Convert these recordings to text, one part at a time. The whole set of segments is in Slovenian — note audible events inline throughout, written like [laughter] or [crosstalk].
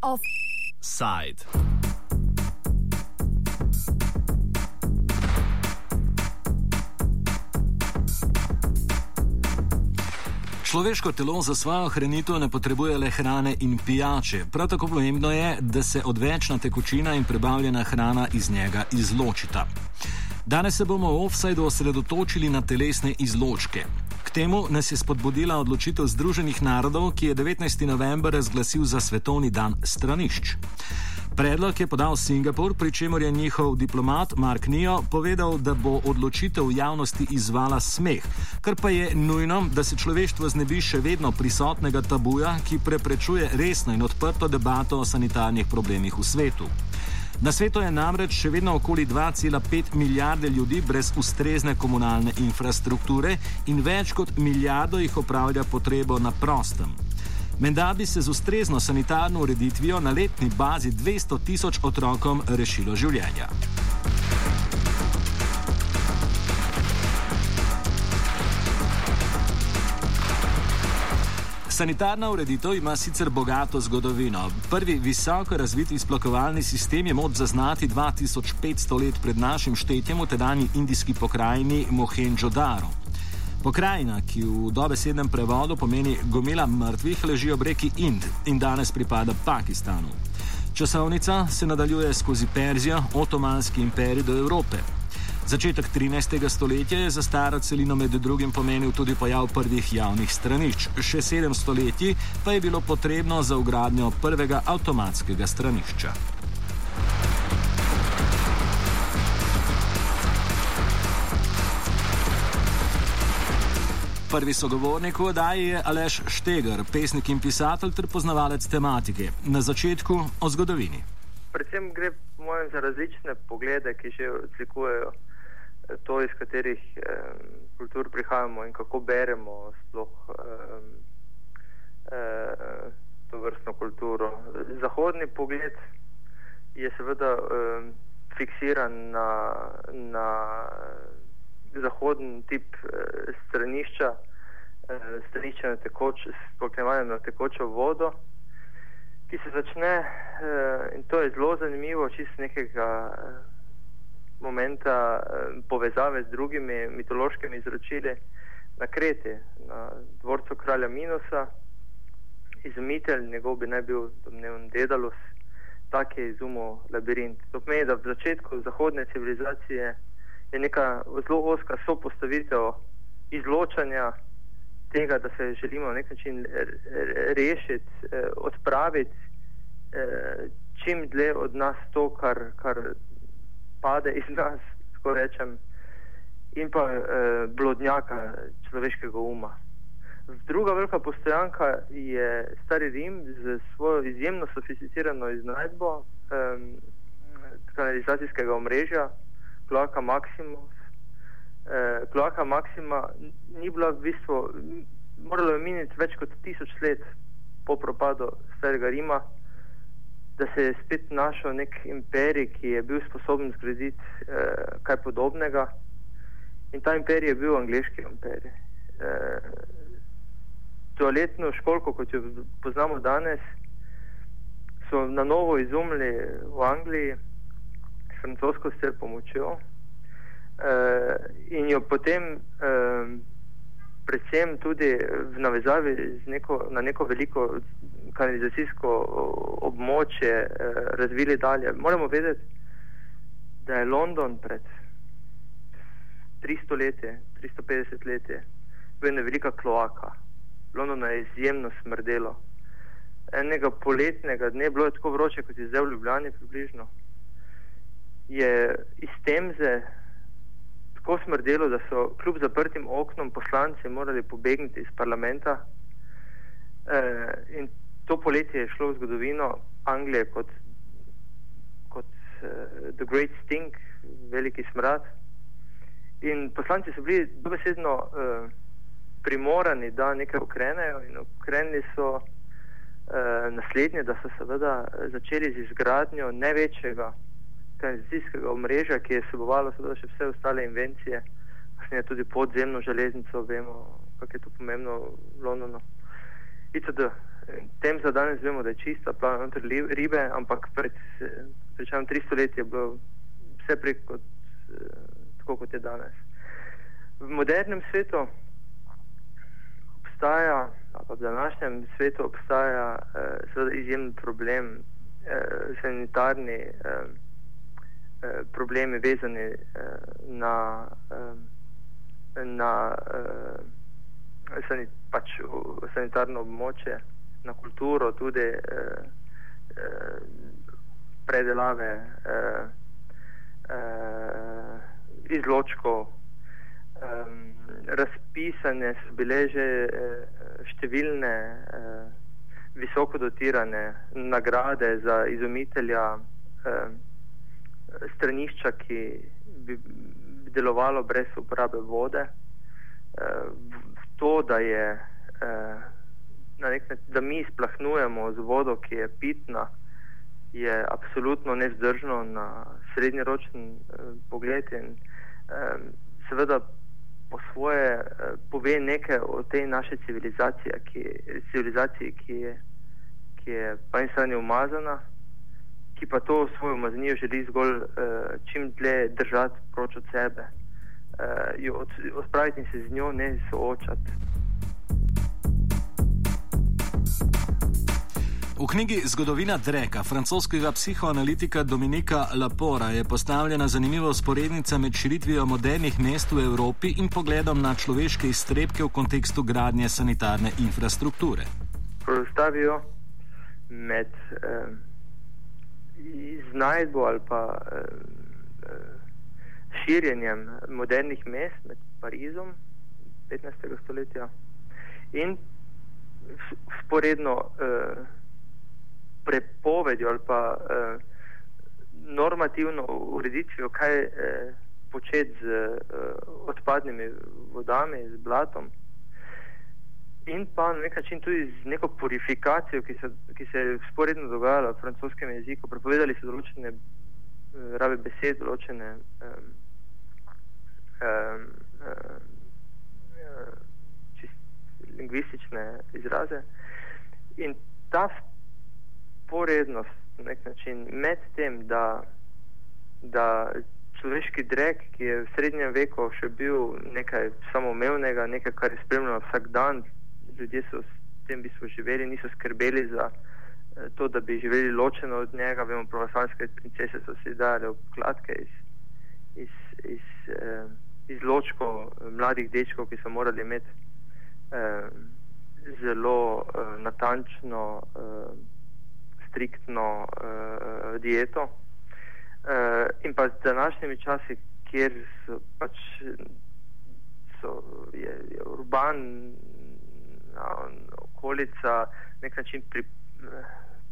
Offside. Človeško telo za svojo hranitev ne potrebuje le hrane in pijače. Prav tako pomembno je, da se odvečna tekočina in prebavljena hrana iz njega izločita. Danes se bomo v offsajdu osredotočili na telesne izločke. K temu nas je spodbudila odločitev Združenih narodov, ki je 19. november razglasil za svetovni dan stranišč. Predlog je podal Singapur, pri čemer je njihov diplomat Mark Nio povedal, da bo odločitev javnosti izvala smeh, kar pa je nujno, da se človeštvo znebi še vedno prisotnega tabuja, ki preprečuje resno in odprto debato o sanitarnih problemih v svetu. Na svetu je namreč še vedno okoli 2,5 milijarde ljudi brez ustrezne komunalne infrastrukture in več kot milijardo jih opravlja potrebo na prostem. Menda bi se z ustrezno sanitarno ureditvijo na letni bazi 200 tisoč otrokom rešilo življenja. Sanitarna ureditev ima sicer bogato zgodovino. Prvi visoko razviti izplakovalni sistem je moč zaznati 2500 let pred našim štetjem v tedajni indijski pokrajini Mohenjo-Daro. Pokrajina, ki v dobesednem prevodu pomeni gomila mrtvih, leži ob reki Ind in danes pripada Pakistanu. Časovnica se nadaljuje skozi Perzijo, Otomanski imperij do Evrope. Začetek 13. stoletja je za staro celino med drugim pomenil tudi pojav prvih javnih stranišč. Še sedem stoletij pa je bilo potrebno za ugradnjo prvega avtomatskega stranišča. Prvi sogovornik v oddaji je Aleš Štegar, pesnik in pisatelj ter poznavalec tematike. Na začetku o zgodovini. Predvsem gre za različne poglede, ki že odlikujejo to, iz katerih eh, kultur prihajamo in kako beremo sploh eh, eh, to vrstno kulturo. Zahodni pogled je seveda eh, fiksiran na, na zahodni tip eh, stranišča, eh, stranišča na, tekoč, na tekočo vodo. Ki se začne, uh, in to je zelo zanimivo, čist nekega uh, momenta eh, povezave z drugimi mitološkimi izročili na Kreti, na dvorcu kralja Minusa. Izumitelj, njegov bi naj bil domneven Dedalus, tak je izumil labirint. To pomeni, da v začetku zahodne civilizacije je neka zelo oska sopostavitev izločanja tega, da se želimo na nek način rešiti, eh, odpraviti eh, čim dlje od nas to, kar, kar pade iz nas, tako rečem, in pa eh, blodnjaka človeškega uma. Druga velika postojanka je Stari Rim z svojo izjemno sofisticirano iznajdbo eh, kanalizacijskega omrežja, Kloaka Maximus. Eh, Kloaka Maxima ni bila v bistvu, moralo je miniti več kot tisoč let po propadu Starega Rima da se je spet našel nek imperij, ki je bil sposoben zgraditi eh, kaj podobnega. In ta imperij je bil angliški imperij. Eh, toaletno školko, kot jo poznamo danes, so na novo izumili v Angliji s francosko str pomočjo eh, in jo potem eh, predvsem tudi v navezavi neko, na neko veliko kanalizacijsko območje eh, razvili dalje. Moramo vedeti, da je London pred 300 leti, 350 leti, bil ena velika kloaka. London je izjemno smrdelo. Enega poletnega dne, bilo je tako vroče, kot je zdaj v Ljubljani, približno, je iz temze tako smrdelo, da so kljub zaprtim oknom poslanci morali pobegniti iz parlamenta. Uh, in to poletje je šlo v zgodovino Anglije kot, kot uh, The Great Stink, veliki smrad. In poslanci so bili dobesedno uh, primorani, da nekaj ukrenejo, in ukrenili so uh, naslednje, da so seveda začeli z izgradnjo največjega kanalizacijskega omrežja, ki je sebovalo seveda še vse ostale invencije kasneje tudi podzemno železnico, vemo, kako je to pomembno v Londonu. Itd. Tem za danes vemo, da je čista, plava noter ribe, ampak pred, pred 300 leti je bilo vse prek kot, tako, kot je danes. V modernem svetu obstaja, pa v današnjem svetu obstaja eh, izjemen problem, eh, sanitarni eh, eh, problemi vezani eh, na, eh, na eh, sanit, pač, sanitarno območje, na kulturo, tudi eh, eh, predelave eh, eh, izločkov. Um, razpisane so bile že uh, številne uh, visoko dotirane nagrade za izumitelja uh, stranišča, ki bi, delovalo brez uporabe vode. Uh, to, da, je, uh, način, da mi splahnujemo z vodo, ki je pitna, je absolutno nezdržno na srednjeročen uh, pogled. In, um, seveda, po svoje eh, pove nekaj o tej naši civilizaciji, ki, civilizaciji, ki je, ki je pa in strani umazana, ki pa to svojo umazanijo želi zgolj uh, čim dlje držati proč od sebe, uh, jo od, odpraviti in se z njo ne soočati. V knjigi Zgodovina Dreka francoskega psihoanalitika Dominika Lapora je postavljena zanimiva usporednica med širitvijo modernih mest v Evropi in pogledom na človeške iztrebke v kontekstu gradnje sanitarne infrastrukture. Postavijo med eh, iznajdbo ali pa eh, širjenjem modernih mest med Parizom 15. stoletja in sporedno eh, prepovedjo ali pa eh, normativno ureditvijo, kaj eh, početi z eh, odpadnimi vodami, z blatom. In pa na nek način tudi z neko purifikacijo, ki se, ki se je sporedno dogajala v francoskem jeziku. Prepovedali so določene uh, rabe besed, določene um, um, um, lingvistične izraze. In ta sporednost nek način med tem, da, da človeški drek, ki je v srednjem veku še bil nekaj samoumevnega, nekaj, kar je spremljalo vsak dan, ljudje so s tem bistvu živeli, niso skrbeli za eh, to, da bi živeli ločeno od njega. Vemo, pravoslavenske princese so si dali obkladke iz, iz, iz, eh, iz ločkov mladih dečkov, ki so morali imeti eh, zelo eh, natančno eh, striktno uh, dieto. Uh, in pa z današnjimi časi, kjer so pač so, je, je urban no, okolica nek način pri,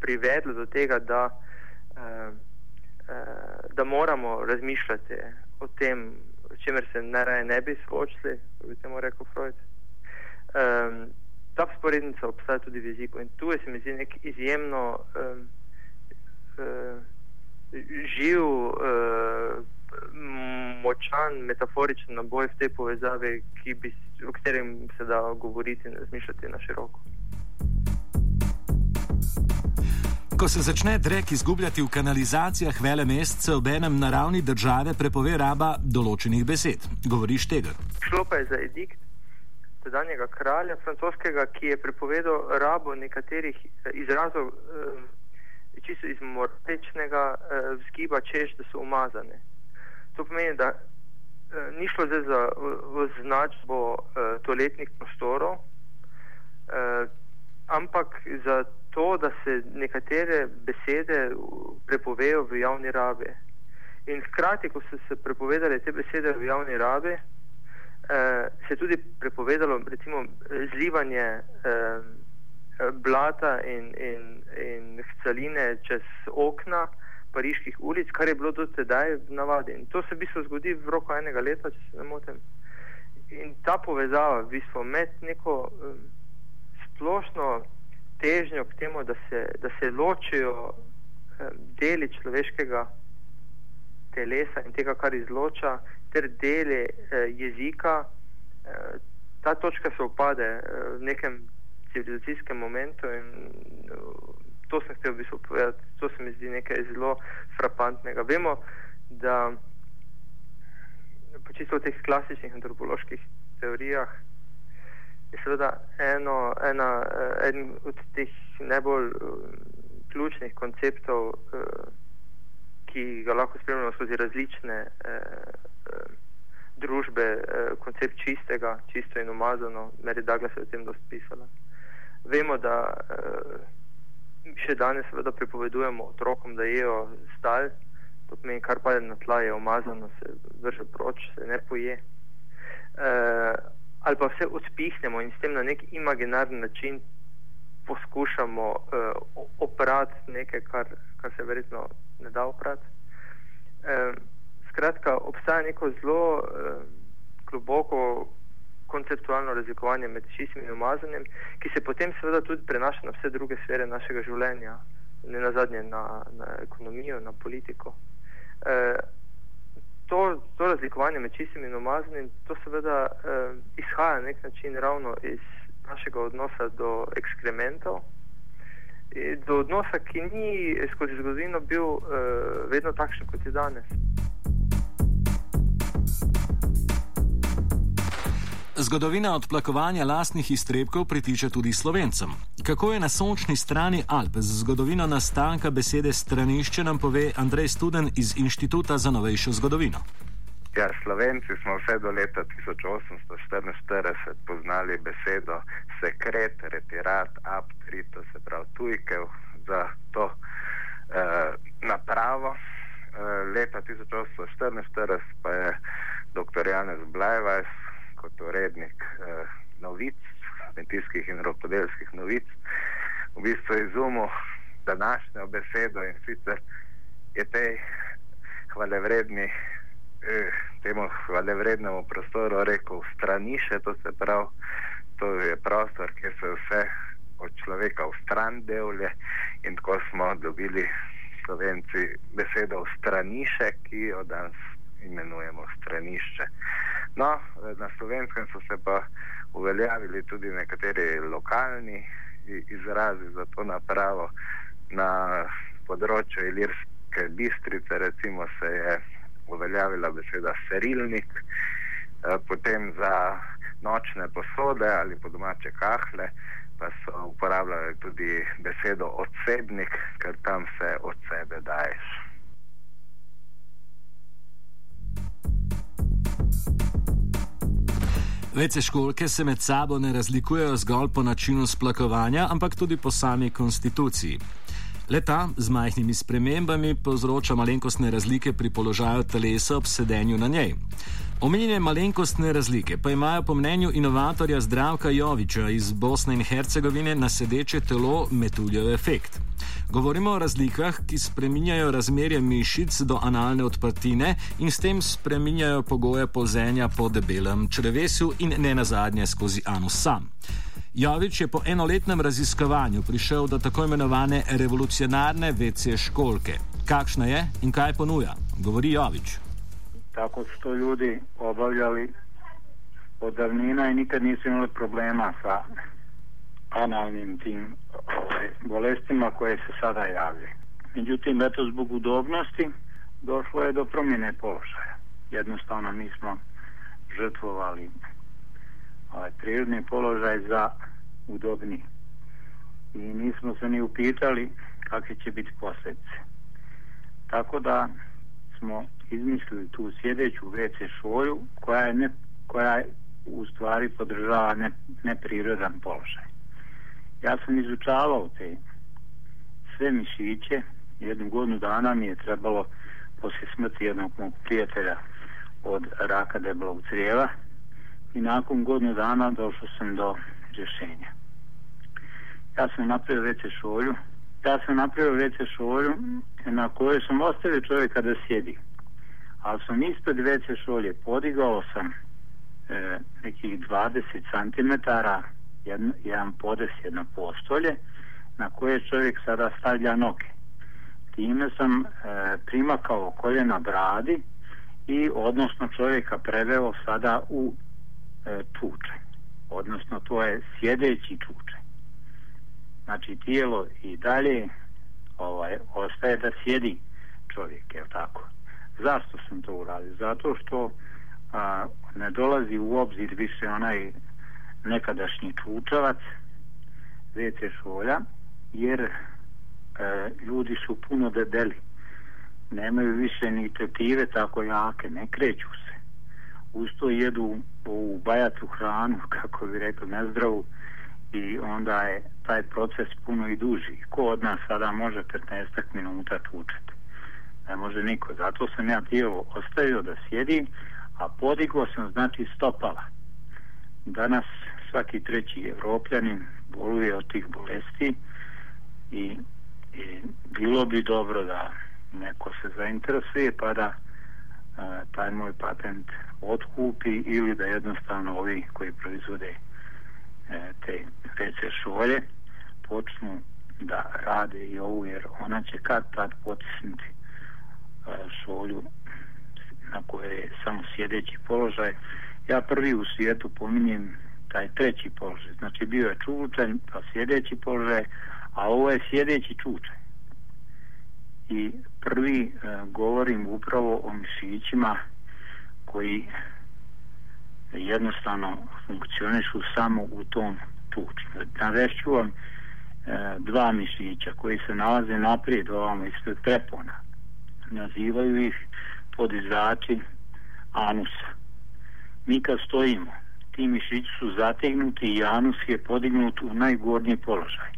privedla do tega, da, uh, uh, da moramo razmišljati o tem, o čemer se najraje ne bi soočili, kot bi temu rekel Freud. Um, ta sporednica obstaja tudi v jeziku in tu je se mi zdi nek izjemno um, uh, živ, uh, močan, metaforičen naboj v tej povezavi, bi, o katerem se da govoriti in razmišljati na široko. Ko se začne drek izgubljati v kanalizacijah vele mest, se ob enem naravni države prepove raba določenih besed. Govoriš tega. Šlo pa je za edikt, tedanjega kralja francoskega, ki je prepovedal rabo nekaterih eh, izrazov eh, čisto iz mortečnega eh, vzgiba, češ, da so umazane. To pomeni, da eh, ni šlo zdaj za označbo eh, toaletnih prostorov, eh, ampak za to, da se nekatere besede prepovejo v javni rabi. In hkrati, ko so se prepovedali te besede v javni rabi, se je tudi prepovedalo recimo, zlivanje eh, blata in, in, in caline čez okna pariških ulic, kar je bilo do tedaj v navadi. In to se v bistvu zgodi v roku enega leta, če se ne motim. In ta povezava v bistvu med neko um, splošno težnjo k temu, da se, da se ločijo um, deli človeškega telesa in tega, kar izloča, ter deli eh, jezika, eh, ta točka se opade eh, v nekem civilizacijskem momentu in uh, to sem hotel v bistvu povedati, to se mi zdi nekaj zelo frapantnega. Vemo, da čisto v teh klasičnih antropoloških teorijah je seveda eno, ena, uh, eden od teh najbolj uh, ključnih konceptov, ki ga lahko spremljamo skozi različne družbe, uh, koncept čistega, čisto in umazano, Meri Douglas je o tem dosti pisala. Vemo, da uh, še danes seveda pripovedujemo otrokom, da jejo stal, to pomeni, kar pade na tla, je umazano, se vrže proč, se ne poje. Ali pa vse odpihnemo in s tem na nek imaginarni način poskušamo oprati nekaj, kar, kar se verjetno ne da oprati. Uh, skratka, obstaja neko zelo uh, globoko konceptualno razlikovanje med čistim in umazanjem, ki se potem seveda tudi prenaša na vse druge sfere našega življenja, ne na zadnje na, na ekonomijo, na politiko. E, to, to razlikovanje med čistim in umazanjem, to seveda e, izhaja na nek način ravno iz našega odnosa do ekskrementov, do odnosa, ki ni skozi zgodovino bil e, vedno takšen, kot je danes. Zgodovina odplakovanja lastnih iztrebkov pritiče tudi slovencem. Kako je na sončni strani Alp z zgodovino nastanka besede stranišče, nam pove Andrej Studen iz Inštituta za novejšo zgodovino. Ja, Slovenci smo vse do leta 1844 poznali besedo sekret, retirat, aptrito, se pravi tujkev za to eh, napravo. Eh, leta 1844 pa je dr. Janez Blajvajs kot urednik eh, novic, kmetijskih in rokodelskih novic, v bistvu izumil današnjo besedo in sicer je tej hvalevredni, eh, temu hvalevrednemu prostoru rekel straniše, to se pravi, to je prostor, kjer se vse od človeka v stran delje in tako smo dobili slovenci besedo straniše, ki jo danes imenujemo stranišče. No, na slovenskem so se pa uveljavili tudi nekateri lokalni izrazi za to napravo. Na področju Ilirske bistrice recimo se je uveljavila beseda serilnik, eh, potem za nočne posode ali po domače kahle pa so uporabljali tudi besedo odsebnik, ker tam se od sebe daješ. Vece školke se med sabo ne razlikujejo zgolj po načinu splakovanja, ampak tudi po sami konstituciji. Leta z majhnimi spremembami povzroča malenkostne razlike pri položaju telesa ob sedenju na njej. Omenjene malenkostne razlike pa imajo po mnenju inovatorja Zdravka Joviča iz Bosne in Hercegovine na sedeče telo metuljev efekt. Govorimo o razlikah, ki spreminjajo razmerje mišic do analne odprtine in s tem spreminjajo pogoje polzenja po debelem črevesju in ne nazadnje skozi anus sam. Jovič je po enoletnem raziskovanju prišel do tako imenovane revolucionarne vece školke. Kakšna je in kaj ponuja? Govori Jovič. Tako so to ljudi obavljali od davnina in nikad nisu imeli problema sa analnim tim bolestima koje se sada javljaju. Međutim, eto zbog udobnosti došlo je do promjene položaja. Jednostavno mi smo žrtvovali ovaj, prirodni položaj za udobni. I nismo se ni upitali kakve će biti posljedice. Tako da smo izmislili tu sjedeću WC šolju koja je ne, koja u stvari podržava ne, neprirodan položaj. Ja sam izučavao te sve mišiće, jednu godinu dana mi je trebalo poslije smrti jednog mog prijatelja od raka debelog crijeva i nakon godinu dana došao sam do rješenja. Ja sam napravio veće šolju, ja sam napravio veće šolju na kojoj sam ostavio čovjeka da sjedi. Ali sam ispred veće šolje podigao sam e, nekih 20 cm jedan, jedan podes, jedno postolje na koje čovjek sada stavlja noge. Time sam e, primakao koljena bradi i odnosno čovjeka preveo sada u e, čuče. Odnosno to je sjedeći čuče. Znači tijelo i dalje ovaj, ostaje da sjedi čovjek, je tako? Zašto sam to uradio? Zato što a, ne dolazi u obzir više onaj nekadašnji čučavac WC šolja jer e, ljudi su puno debeli nemaju više ni tetive tako jake, ne kreću se. Usto jedu u bajatu hranu [laughs] kako bi rekao nezdravu i onda je taj proces puno i duži. Ko od nas sada može 15 minuta tučeti ne može niko. Zato sam ja tijelo ostavio da sjedi a podigao sam znači stopala danas svaki treći evropljanin boluje od tih bolesti i, i bilo bi dobro da neko se zainteresuje pa da a, taj moj patent otkupi ili da jednostavno ovi koji proizvode e, te WC šolje počnu da rade i ovu jer ona će kad tad potisnuti e, šolju na koje je samo sjedeći položaj ja prvi u svijetu pominjem taj treći položaj znači bio je čučanj pa sjedeći položaj a ovo je sjedeći čučanj i prvi e, govorim upravo o mišićima koji jednostavno funkcionišu samo u tom tuču. Znači, Navešću vam e, dva mišića koji se nalaze naprijed ovamo ispred prepona. Nazivaju ih podizači anusa. Mi kad stojimo, ti mišići su zategnuti i anus je podignut u najgornji položaj.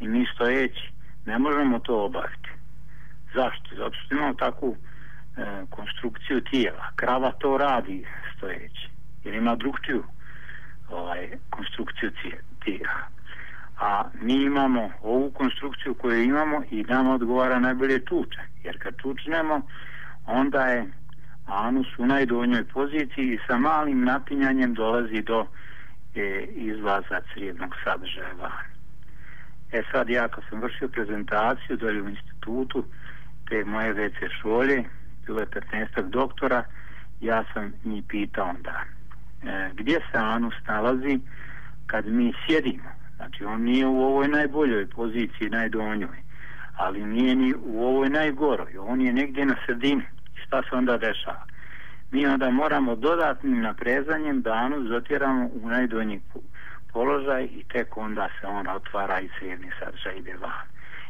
I mi stojeći ne možemo to obaviti. Zašto? Zato što imamo takvu e, konstrukciju tijela. Krava to radi stojeći. Jer ima drugčiju ovaj, konstrukciju tijela. A mi imamo ovu konstrukciju koju imamo i nam odgovara najbolje tuče. Jer kad tučnemo, onda je anus u najdonjoj poziciji i sa malim napinjanjem dolazi do e, izlaza crijednog sadržaja van. E sad ja kad sam vršio prezentaciju dolje u institutu te moje WC šolje, bilo je 15 doktora, ja sam njih pitao onda e, gdje se anus nalazi kad mi sjedimo. Znači on nije u ovoj najboljoj poziciji, najdonjoj, ali nije ni u ovoj najgoroj, on je negdje na sredini šta se onda dešava? Mi onda moramo dodatnim naprezanjem danu zotiramo u najdonji položaj i tek onda se on otvara i sredni sadržaj ide van.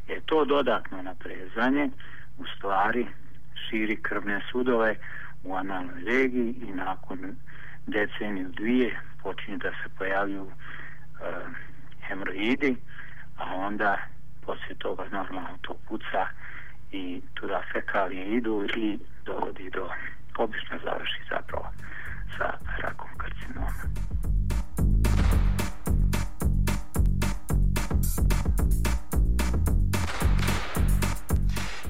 Je to dodatno naprezanje u stvari širi krvne sudove u analnoj regiji i nakon deceniju dvije počinju da se pojavljuju e, hemoroidi, a onda poslije toga normalno to puca i tuda fekalije idu i dovodi do obično završi zapravo sa rakom karcinoma.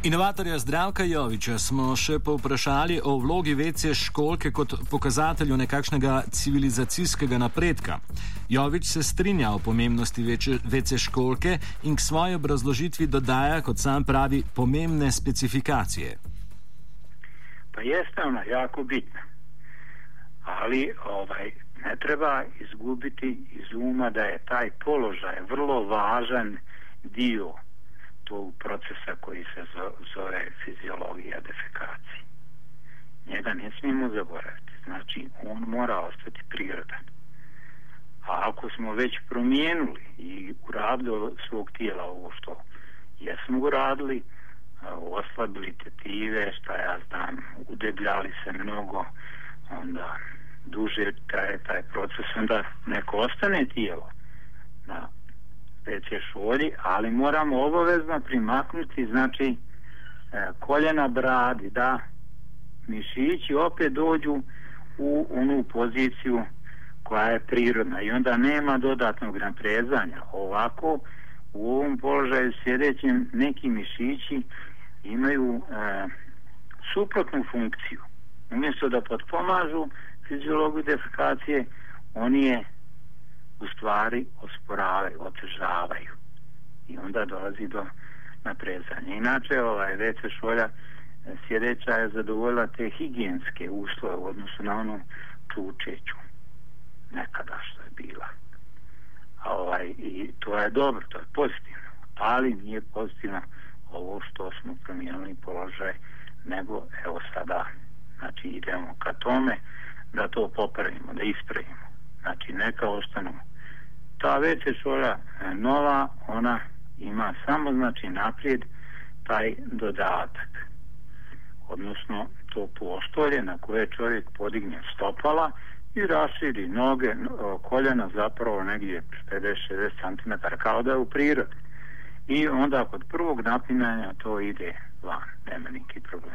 Inovatorja Zdravka Joviča smo še povprašali o vlogi vece školke kot pokazatelju nekakšnega civilizacijskega napredka. Jovič se strinja o pomembnosti vece školke in k svoji obrazložitvi dodaja, kot sam pravi, pomembne specifikacije. Pa jeste ona jako bitna. Ali ovaj, ne treba izgubiti iz uma da je taj položaj vrlo važan dio tog procesa koji se zove fiziologija defekacije. Njega ne smijemo zaboraviti. Znači, on mora ostati prirodan. A ako smo već promijenili i uradili svog tijela ovo što jesmo uradili, e, oslabili tetive, šta ja znam, udebljali se mnogo, onda duže traje taj proces, onda neko ostane tijelo na peće šolji, ali moramo obavezno primaknuti, znači, e, koljena bradi, da mišići opet dođu u onu poziciju koja je prirodna i onda nema dodatnog naprezanja. Ovako, u ovom položaju sjedećem neki mišići imaju e, suprotnu funkciju. Umjesto da potpomažu fiziologiju defekacije, oni je u stvari osporavaju, otežavaju. I onda dolazi do naprezanja. Inače, ovaj WC šolja e, sjedeća je zadovoljila te higijenske uslove u odnosu na onu čučeću nekada što je bila. Ovaj, I to je dobro, to je pozitivno, ali nije pozitivno ovo što smo promijenili položaj, nego evo sada znači idemo ka tome da to popravimo, da ispravimo. Znači neka ostanu. Ta veća šora e, nova, ona ima samo znači naprijed taj dodatak odnosno to postolje na koje čovjek podigne stopala i raširi noge, koljena zapravo negdje 50-60 cm kao da je u prirodi. I onda kod prvog napinanja to ide van, nema neki problem.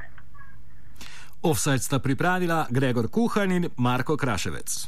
Offside sta pripravila Gregor Kuhanin, Marko Kraševec.